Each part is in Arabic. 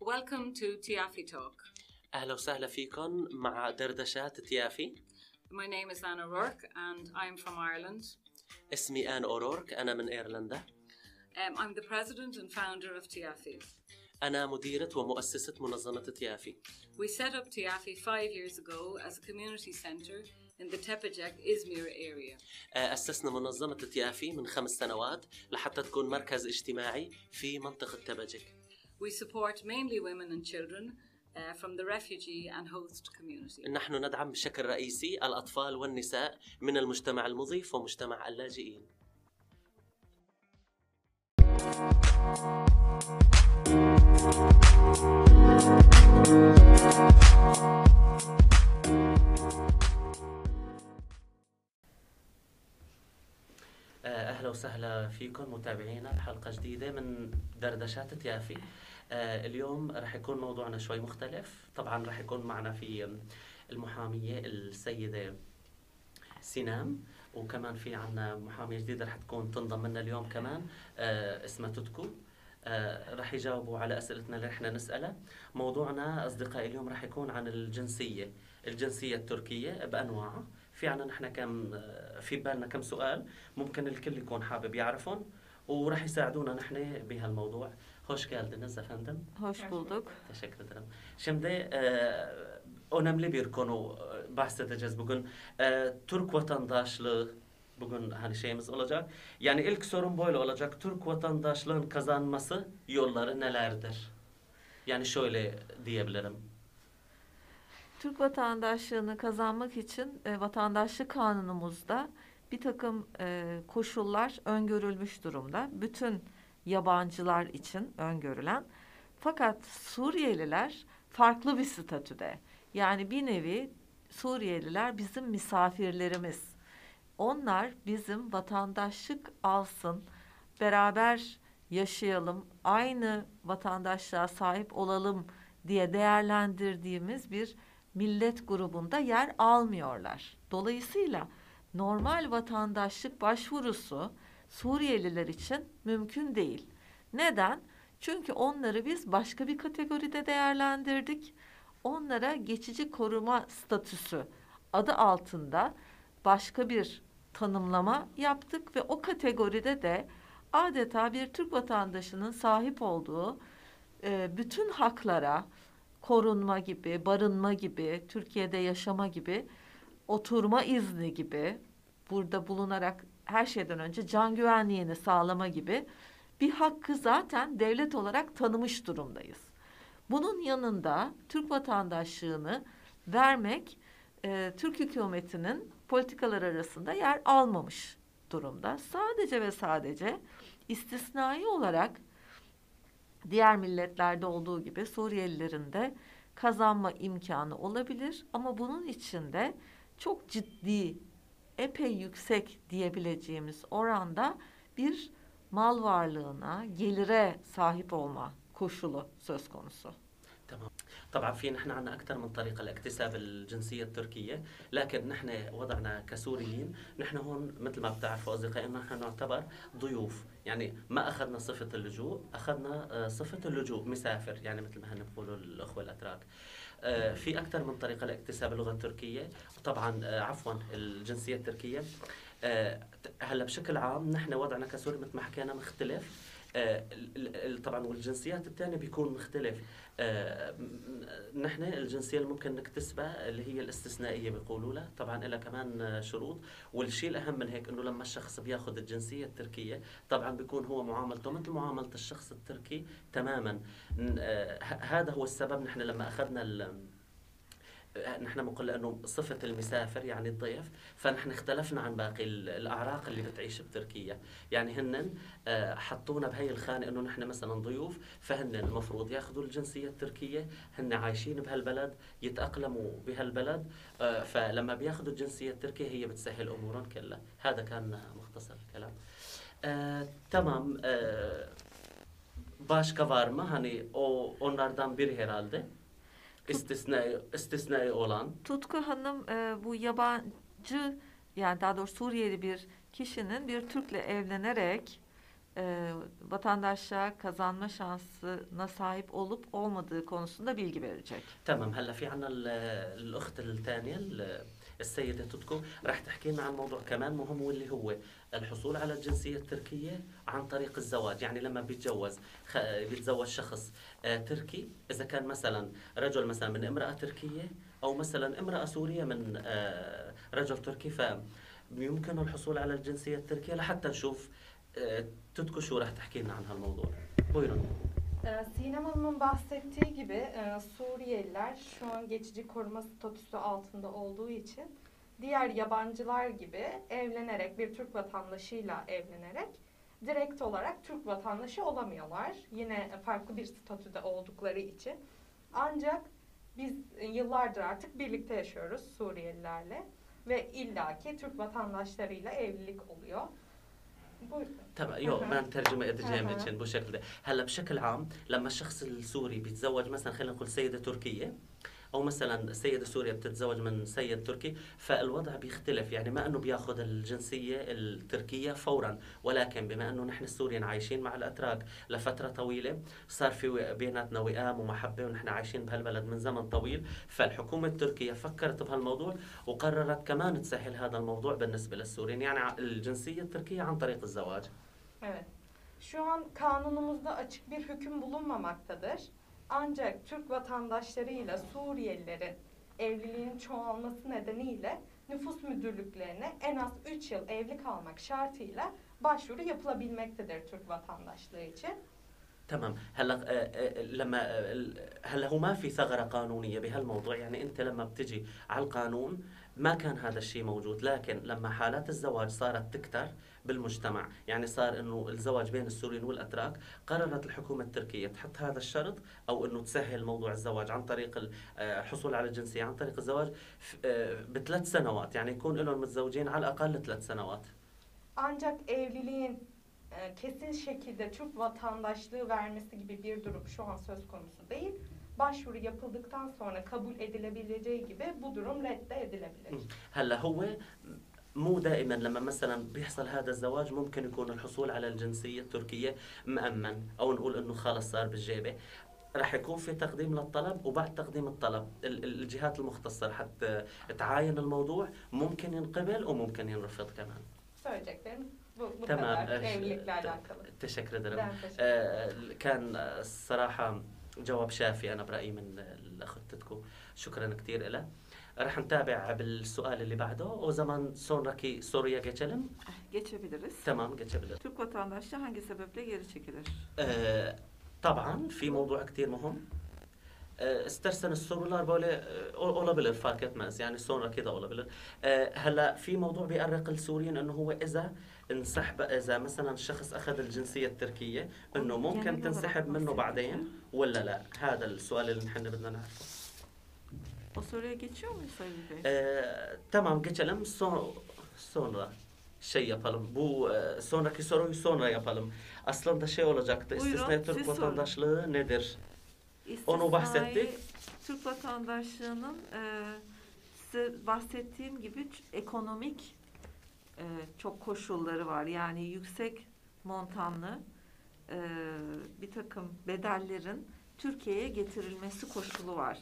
Welcome to Tiafi Talk. أهلا وسهلا فيكم مع دردشات تيافي My name is Anna Rourke and I'm from Ireland. اسمي آن أورورك أنا من إيرلندا Um, I'm the president and founder of Tiafi. أنا مديرة ومؤسسة منظمة تيافي We set up Tiafi five years ago as a community centre in the Tepejek, Izmir area. آه، أسسنا منظمة تيافي من خمس سنوات لحتى تكون مركز اجتماعي في منطقة تبجك We support mainly women and children uh, from the refugee and host community. نحن ندعم بشكل رئيسي الأطفال والنساء من المجتمع المضيف ومجتمع اللاجئين. أهلا وسهلا فيكم متابعينا. بحلقة جديدة من دردشات تيافي اليوم رح يكون موضوعنا شوي مختلف. طبعا رح يكون معنا في المحامية السيدة سينام وكمان في عنا محامية جديدة رح تكون تنضم لنا اليوم كمان آه، اسمها تتكو. آه، رح يجاوبوا على أسئلتنا اللي رح نسألها. موضوعنا أصدقائي اليوم رح يكون عن الجنسية الجنسية التركية بأنواعها في عنا نحن كم آه، في بالنا كم سؤال ممكن الكل يكون حابب يعرفهم ورح يساعدونا نحن بهالموضوع. Hoş geldiniz efendim. Hoş bulduk. Teşekkür ederim. Şimdi e, önemli bir konu e, bahsedeceğiz bugün. E, Türk vatandaşlığı bugün hani şeyimiz olacak. Yani ilk sorun böyle olacak. Türk vatandaşlığın kazanması yolları nelerdir? Yani şöyle diyebilirim. Türk vatandaşlığını kazanmak için e, vatandaşlık kanunumuzda bir takım e, koşullar öngörülmüş durumda. Bütün yabancılar için öngörülen. Fakat Suriyeliler farklı bir statüde. Yani bir nevi Suriyeliler bizim misafirlerimiz. Onlar bizim vatandaşlık alsın, beraber yaşayalım, aynı vatandaşlığa sahip olalım diye değerlendirdiğimiz bir millet grubunda yer almıyorlar. Dolayısıyla normal vatandaşlık başvurusu Suriyeliler için mümkün değil. Neden? Çünkü onları biz başka bir kategoride değerlendirdik. Onlara geçici koruma statüsü adı altında başka bir tanımlama yaptık ve o kategoride de adeta bir Türk vatandaşının sahip olduğu e, bütün haklara korunma gibi, barınma gibi, Türkiye'de yaşama gibi, oturma izni gibi, burada bulunarak her şeyden önce can güvenliğini sağlama gibi bir hakkı zaten devlet olarak tanımış durumdayız. Bunun yanında Türk vatandaşlığını vermek e, Türk hükümetinin politikalar arasında yer almamış durumda. Sadece ve sadece istisnai olarak diğer milletlerde olduğu gibi Suriyelilerin de kazanma imkanı olabilir ama bunun için de çok ciddi epey yüksek diyebileceğimiz oranda bir mal varlığına, gelire sahip olma koşulu söz konusu. تمام. طبعا في نحن عنا أكثر من طريقة لاكتساب الجنسية التركية لكن نحن وضعنا كسوريين نحن هون مثل ما بتعرفوا أصدقائي إنه نحن نعتبر ضيوف. يعني ما أخذنا صفة اللجوء أخذنا آه، صفة اللجوء مسافر يعني مثل ما هن بيقولوا الأخوة الأتراك. آه، في أكثر من طريقة لاكتساب اللغة التركية. طبعا آه، عفوا الجنسية التركية. آه، هلأ بشكل عام نحن وضعنا كسوري مثل ما حكينا مختلف. طبعا والجنسيات الثانية بيكون مختلف. آه، نحن الجنسية اللي ممكن نكتسبها اللي هي الاستثنائية بيقولوا لها. طبعا لها كمان آه، شروط. والشيء الأهم من هيك إنه لما الشخص بياخذ الجنسية التركية طبعا بيكون هو معاملته مثل معاملة الشخص التركي تماما. آه، هذا هو السبب نحن لما أخذنا ال- نحن بنقول لأنه صفة المسافر يعني الضيف فنحن اختلفنا عن باقي ال- الأعراق اللي بتعيش بتركيا يعني هن آه، حطونا بهي الخانة إنه نحن مثلا ضيوف فهن المفروض ياخذوا الجنسية التركية هن عايشين بهالبلد يتأقلموا بهالبلد آه، فلما بياخذوا الجنسية التركية هي بتسهل أمورهم كلها هذا كان مختصر الكلام آه، تمام başka var mı? Hani o onlardan biri herhalde. istisnai, istisnai olan. Tutku Hanım e, bu yabancı yani daha doğrusu Suriyeli bir kişinin bir Türk'le evlenerek e, vatandaşlığa kazanma şansına sahip olup olmadığı konusunda bilgi verecek. Tamam. Hala fi anna e, l-ukht l-taniye الثانية ال- السيدة تتكو رح تحكي لنا عن موضوع كمان مهم واللي هو الحصول على الجنسية التركية عن طريق الزواج. يعني لما بيتجوز خ- بيتزوج شخص آه، تركي إذا كان مثلا رجل مثلا من امرأة تركية أو مثلا امرأة سورية من آه، رجل تركي فيمكنه الحصول على الجنسية التركية لحتى نشوف آه، تتكو شو رح تحكي لنا عن هالموضوع. بويرون Sinem Hanım'ın bahsettiği gibi e, Suriyeliler şu an geçici koruma statüsü altında olduğu için diğer yabancılar gibi evlenerek bir Türk vatandaşıyla evlenerek direkt olarak Türk vatandaşı olamıyorlar. Yine farklı bir statüde oldukları için. Ancak biz e, yıllardır artık birlikte yaşıyoruz Suriyelilerle ve illaki Türk vatandaşlarıyla evlilik oluyor. تمام يو. ما أها. جامد بشكل ده هلا بشكل عام لما الشخص السوري بيتزوج مثلا خلينا نقول سيدة تركية أو مثلا سيده سوريا بتتزوج من سيد تركي فالوضع بيختلف يعني ما أنه بياخذ الجنسية التركية فورا ولكن بما أنه نحن السوريين عايشين مع الأتراك لفترة طويلة صار في بيناتنا وئام ومحبة ونحن عايشين بهالبلد من زمن طويل فالحكومة التركية فكرت بهالموضوع وقررت كمان تسهل هذا الموضوع بالنسبة للسوريين يعني الجنسية التركية عن طريق الزواج Evet. Şu an kanunumuzda açık bir hüküm bulunmamaktadır. Ancak Türk vatandaşlarıyla Suriyelilerin evliliğin çoğalması nedeniyle nüfus müdürlüklerine en az 3 yıl evli kalmak şartıyla başvuru yapılabilmektedir Türk vatandaşlığı için. تمام هلا آه، آه، لما آه، ال- هلا هو ما في ثغره قانونيه بهالموضوع يعني انت لما بتجي على القانون ما كان هذا الشيء موجود لكن لما حالات الزواج صارت تكتر بالمجتمع يعني صار إنه الزواج بين السوريين والأتراك قررت الحكومة التركية تحط هذا الشرط أو إنه تسهل موضوع الزواج عن طريق آه، الحصول على الجنسية عن طريق الزواج آه، بثلاث سنوات يعني يكون لهم متزوجين على الأقل ثلاث سنوات Ancak evliliğin e, kesin şekilde Türk vatandaşlığı vermesi gibi bir durum şu an söz konusu değil. Başvuru yapıldıktan sonra kabul edilebileceği gibi bu durum reddedilebilir. مم. هلا هو مو دائما لما مثلا بيحصل هذا الزواج ممكن يكون الحصول على الجنسية التركية مأمن أو نقول إنه خلص صار بالجيبة رح يكون في تقديم للطلب وبعد تقديم الطلب ال- ال- الجهات المختصة رح تعاين الموضوع ممكن ينقبل وممكن ينرفض كمان Söyleyeceklerim bu, bu تمام kadar evlilikle ت- alakalı. تشكر Ben teşekkür آه، كان الصراحة جواب شافي أنا برأيي من تتكو شكرا كثير لها رح نتابع بالسؤال اللي بعده. وزمان سونركي سوريا geçelim Geçebiliriz. تمام geçebilir Türk vatandaşlığı hangi sebeple geri çekilir? طبعا في موضوع كثير مهم. آه، استرسن السولار بولي آه، أولا بلر فاك اتماز يعني سونا كده أولا بلر آه، هلا في موضوع بيقرق السوريين إنه هو إذا انسحب إذا مثلا شخص أخذ الجنسية التركية إنه ممكن تنسحب منه بعدين ولا لا هذا السؤال اللي نحن بدنا نعرفه وسوريا geçiyor mu sayın tamam geçelim sonra sonra şey yapalım. Bu sonraki soruyu sonra yapalım. Aslında şey olacaktı. Buyurun, istisna Türk vatandaşlığı sorun. nedir? Onu bahsettik. Türk vatandaşlığının e, size bahsettiğim gibi ekonomik e, çok koşulları var. Yani yüksek montanlı e, bir takım bedellerin Türkiye'ye getirilmesi koşulu var.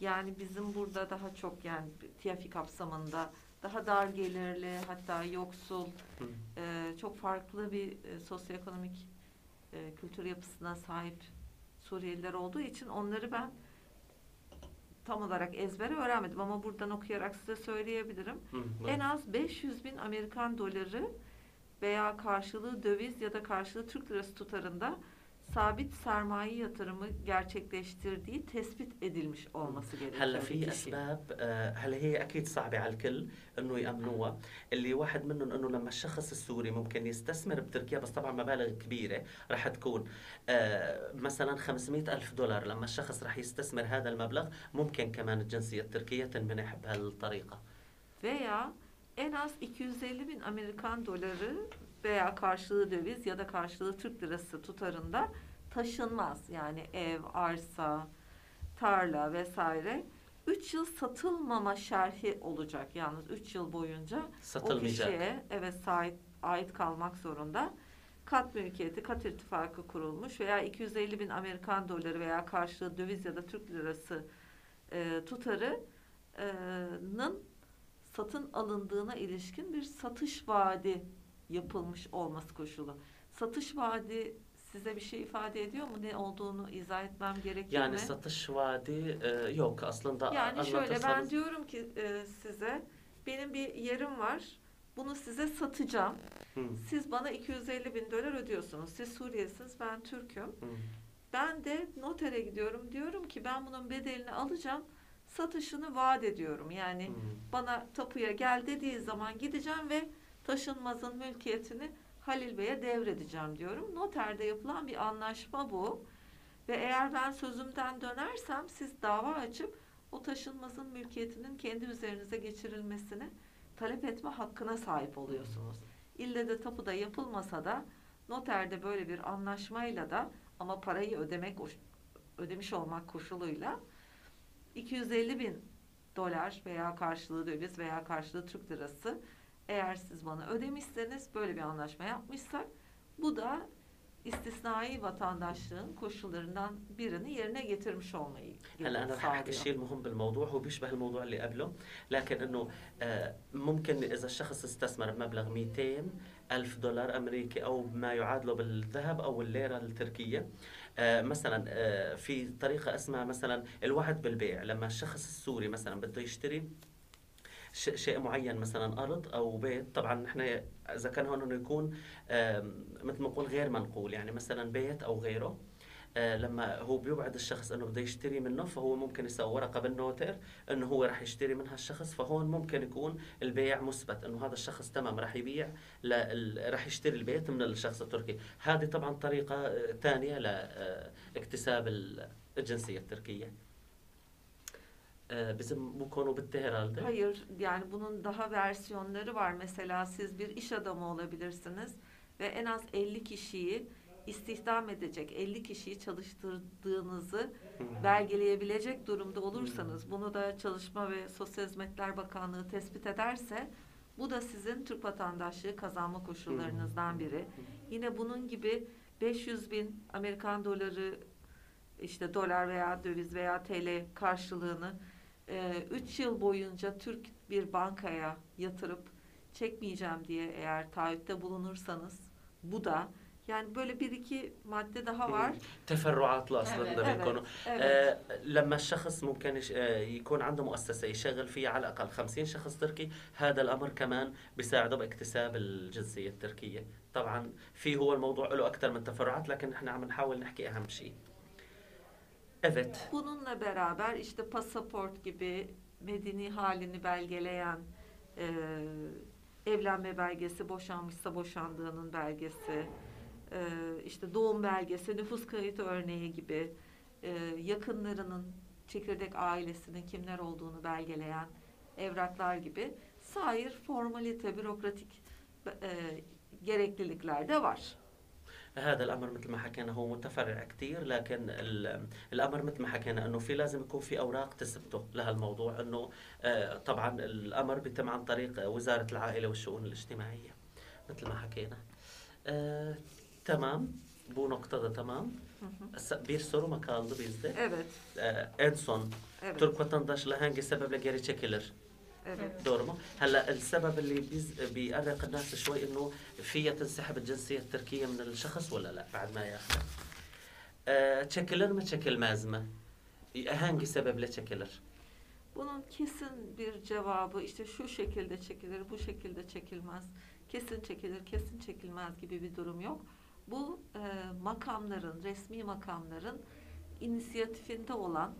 Yani bizim burada daha çok yani TİAFİ kapsamında daha dar gelirli hatta yoksul Hı. e, çok farklı bir e, sosyoekonomik e, kültür yapısına sahip Suriyeliler olduğu için onları ben tam olarak ezbere öğrenmedim ama buradan okuyarak size söyleyebilirim. Hı, En az 500 bin Amerikan doları veya karşılığı döviz ya da karşılığı Türk lirası tutarında sabit sermaye yatırımı gerçekleştirdiği tespit edilmiş olması gerekiyor. هلا في. أسباب آه، هلا هي أكيد صعبة على الكل إنه يأمنوها اللي واحد منهم إنه لما الشخص السوري ممكن يستثمر بتركيا بس طبعا مبالغ كبيرة راح تكون آه، مثلا 500 ألف دولار لما الشخص راح يستثمر هذا المبلغ ممكن كمان الجنسية التركية تنمنح بهالطريقة Veya en az 250 bin Amerikan doları veya karşılığı döviz ya da karşılığı Türk lirası tutarında taşınmaz. Yani ev, arsa, tarla vesaire 3 yıl satılmama şerhi olacak. Yalnız 3 yıl boyunca o kişiye evet sahip, ait kalmak zorunda. kat mülkiyeti, kat irtifakı kurulmuş veya 250 bin Amerikan doları veya karşılığı döviz ya da Türk lirası e, tutarının satın alındığına ilişkin bir satış vaadi yapılmış olması koşulu. Satış vaadi size bir şey ifade ediyor mu? Ne olduğunu izah etmem gerekir Yani mi? satış vaadi e, yok aslında Yani şöyle ben diyorum ki e, size benim bir yerim var. Bunu size satacağım. Hı, Siz bana 250 bin dolar ödüyorsunuz. Siz Suriyelisiniz, ben Türk'üm. hı. Ben de notere gidiyorum. Diyorum ki ben bunun bedelini alacağım. Satışını vaat ediyorum. Yani Hı. bana tapuya gel dediği zaman gideceğim ve taşınmazın mülkiyetini Halil Bey'e devredeceğim diyorum. Noterde yapılan bir anlaşma bu. Ve eğer ben sözümden dönersem siz dava açıp o taşınmazın mülkiyetinin kendi üzerinize geçirilmesini talep etme hakkına sahip oluyorsunuz. İlle de tapuda yapılmasa da noterde böyle bir anlaşmayla da ama parayı ödemek ödemiş olmak koşuluyla 250 bin dolar veya karşılığı döviz veya karşılığı Türk lirası eğer siz bana ödemişseniz böyle bir anlaşma yapmışsak bu da istisnai vatandaşlığın koşullarından birini yerine getirmiş olmayı هلا أنا رح أحكي الشيء المهم بالموضوع هو بيشبه الموضوع اللي قبله لكن إنه آه، ممكن إذا الشخص استثمر بمبلغ 200 ألف دولار أمريكي أو ما يعادله بالذهب أو الليرة التركية آه، مثلا آه، في طريقة اسمها مثلا الوعد بالبيع. لما الشخص السوري مثلا بده يشتري شيء معين مثلا أرض أو بيت. طبعا نحن هون إنه يكون مثل ما نقول غير منقول. يعني مثلا بيت أو غيره. آه، لما هو بيوعد الشخص إنه بده يشتري منه فهو ممكن يسوي ورقه بالنوتر إنه هو راح يشتري من هالشخص فهون ممكن يكون البيع مثبت إنه هذا الشخص تمام راح يبيع راح يشتري البيت من الشخص التركي. هذه طبعا طريقة ثانية لاكتساب الجنسية التركية. آه، bizim bu konu bitti herhalde. Hayır, yani bunun daha versiyonları var. Mesela siz bir iş adamı olabilirsiniz ve en az 50 kişiyi istihdam edecek, 50 kişiyi çalıştırdığınızı belgeleyebilecek durumda olursanız, bunu da Çalışma ve Sosyal Hizmetler Bakanlığı tespit ederse, bu da sizin Türk vatandaşlığı kazanma koşullarınızdan biri. Yine bunun gibi 500 bin Amerikan doları, işte dolar veya döviz veya TL karşılığını 3 yıl boyunca Türk bir bankaya yatırıp çekmeyeceğim diye eğer taahhütte bulunursanız bu da yani böyle bir iki madde daha var. تفرعات لا أصلا Evet. ده Evet, بيكونوا evet. آه لما الشخص ممكن آه يكون عنده مؤسسة يشغل فيها على الأقل 50 شخص تركي هذا الأمر كمان بيساعده باكتساب الجنسية التركية طبعا في هو الموضوع له أكثر من تفرعات لكن نحن عم نحاول نحكي أهم شيء Evet. Bununla beraber işte pasaport gibi medeni halini belgeleyen e, evlenme belgesi, boşanmışsa boşandığının belgesi, e, işte doğum belgesi, nüfus kayıtı örneği gibi e, yakınlarının çekirdek ailesinin kimler olduğunu belgeleyen evraklar gibi sair formalite, bürokratik e, gereklilikler de var. هذا الأمر مثل ما حكينا هو متفرع كثير لكن ال- الأمر مثل ما حكينا إنه في لازم يكون في أوراق تثبته لهالموضوع إنه آه، طبعا الأمر بيتم عن طريق وزارة العائلة والشؤون الاجتماعية مثل ما حكينا آه، تمام bu noktada tamam. Hı hı. Bir soru mu kaldı bizde? Evet, Ee, en son evet, Türk vatandaşlığı hangi sebeple geri çekilir? evet. doğru mu؟ هلا السبب اللي بيز بيقرق الناس شوي انه فيها تنسحب الجنسيه التركيه من الشخص ولا لا بعد ما ياخذها؟ آه، çekilir mi çekilmez mi? Hangi sebeple çekilir? Bunun kesin bir cevabı işte şu şekilde çekilir, bu şekilde çekilmez, kesin çekilir, kesin çekilmez gibi bir durum yok. Bu e, makamların, resmi makamların inisiyatifinde olan,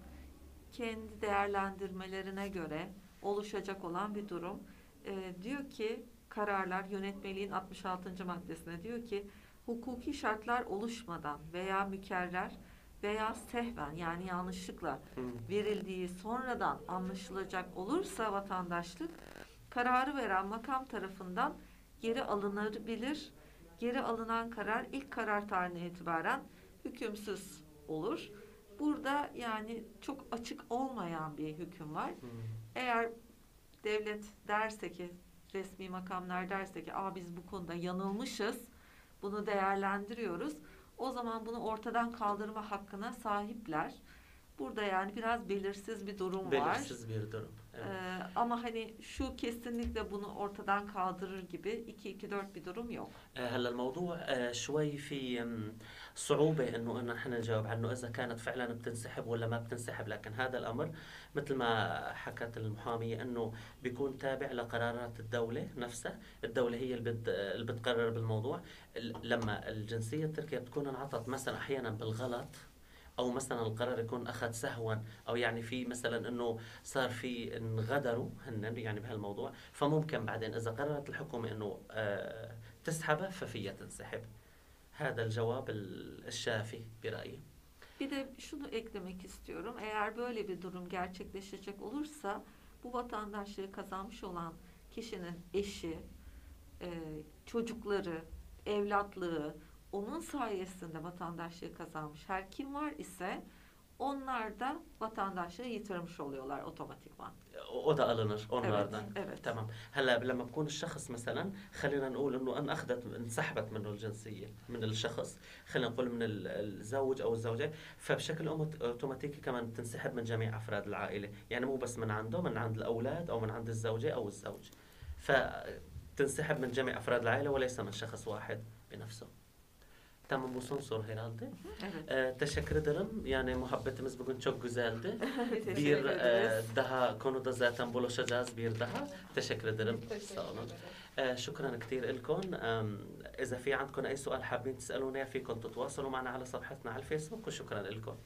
kendi değerlendirmelerine göre oluşacak olan bir durum. E, diyor ki kararlar yönetmeliğin 66. maddesine diyor ki hukuki şartlar oluşmadan veya mükerrer veya sehven yani yanlışlıkla verildiği sonradan anlaşılacak olursa vatandaşlık kararı veren makam tarafından geri alınabilir. Geri alınan karar ilk karar tarihine itibaren hükümsüz olur. Burada yani çok açık olmayan bir hüküm var. Eğer devlet derse ki resmi makamlar derse ki Aa, biz bu konuda yanılmışız bunu değerlendiriyoruz. O zaman bunu ortadan kaldırma hakkına sahipler. Burada yani biraz belirsiz bir durum var. belirsiz bir durum. Evet. Ee, ama hani şu kesinlikle bunu ortadan kaldırır gibi 2-2-4 bir durum yok. هلا الموضوع آه، شوي في صعوبة إنه إنه إحنا نجاوب عنه إذا كانت فعلا بتنسحب ولا ما بتنسحب لكن هذا الأمر مثل ما حكت المحامية إنه بيكون تابع لقرارات الدولة نفسها، الدولة هي اللي بت- اللي بتقرر بالموضوع، ال- لما الجنسية التركية بتكون انعطت مثلا أحيانا بالغلط او مثلا القرار يكون اخذ سهوا او يعني في مثلا انه صار في انغدروا هن يعني بهالموضوع فممكن بعدين اذا قررت الحكومه انه آه تسحبها ففيها تنسحب هذا الجواب ال- الشافي برايي Bir de şunu eklemek istiyorum. Eğer böyle bir durum gerçekleşecek olursa bu vatandaşlığı kazanmış olan kişinin eşi, e, çocukları, evlatlığı onun sayesinde vatandaşlığı kazanmış her kim var ise onlar da vatandaşlığı yitirmiş oluyorlar otomatikman. وده alınır onlardan. Evet, evet. تمام هلا لما بكون الشخص مثلا خلينا نقول انه ان اخذت انسحبت منه الجنسيه من الشخص خلينا نقول من ال- الزوج أو الزوجه فبشكل اوتوماتيكي كمان بتنسحب من جميع افراد العائله يعني مو بس من عنده من عند الاولاد أو من عند الزوجه أو الزوج فتنسحب من جميع افراد العائله وليس من شخص واحد بنفسه Tamam bu son soru herhalde. Evet. Ee, teşekkür ederim. Yani muhabbetimiz bugün çok güzeldi. Bir e, daha konuda zaten buluşacağız bir daha. Teşekkür ederim. Teşekkür sağ olun. آه، شكرا كثير لكم إذا في عندكم أي سؤال حابين تسألونا فيكم تتواصلوا معنا على صفحتنا على الفيسبوك وشكرا لكم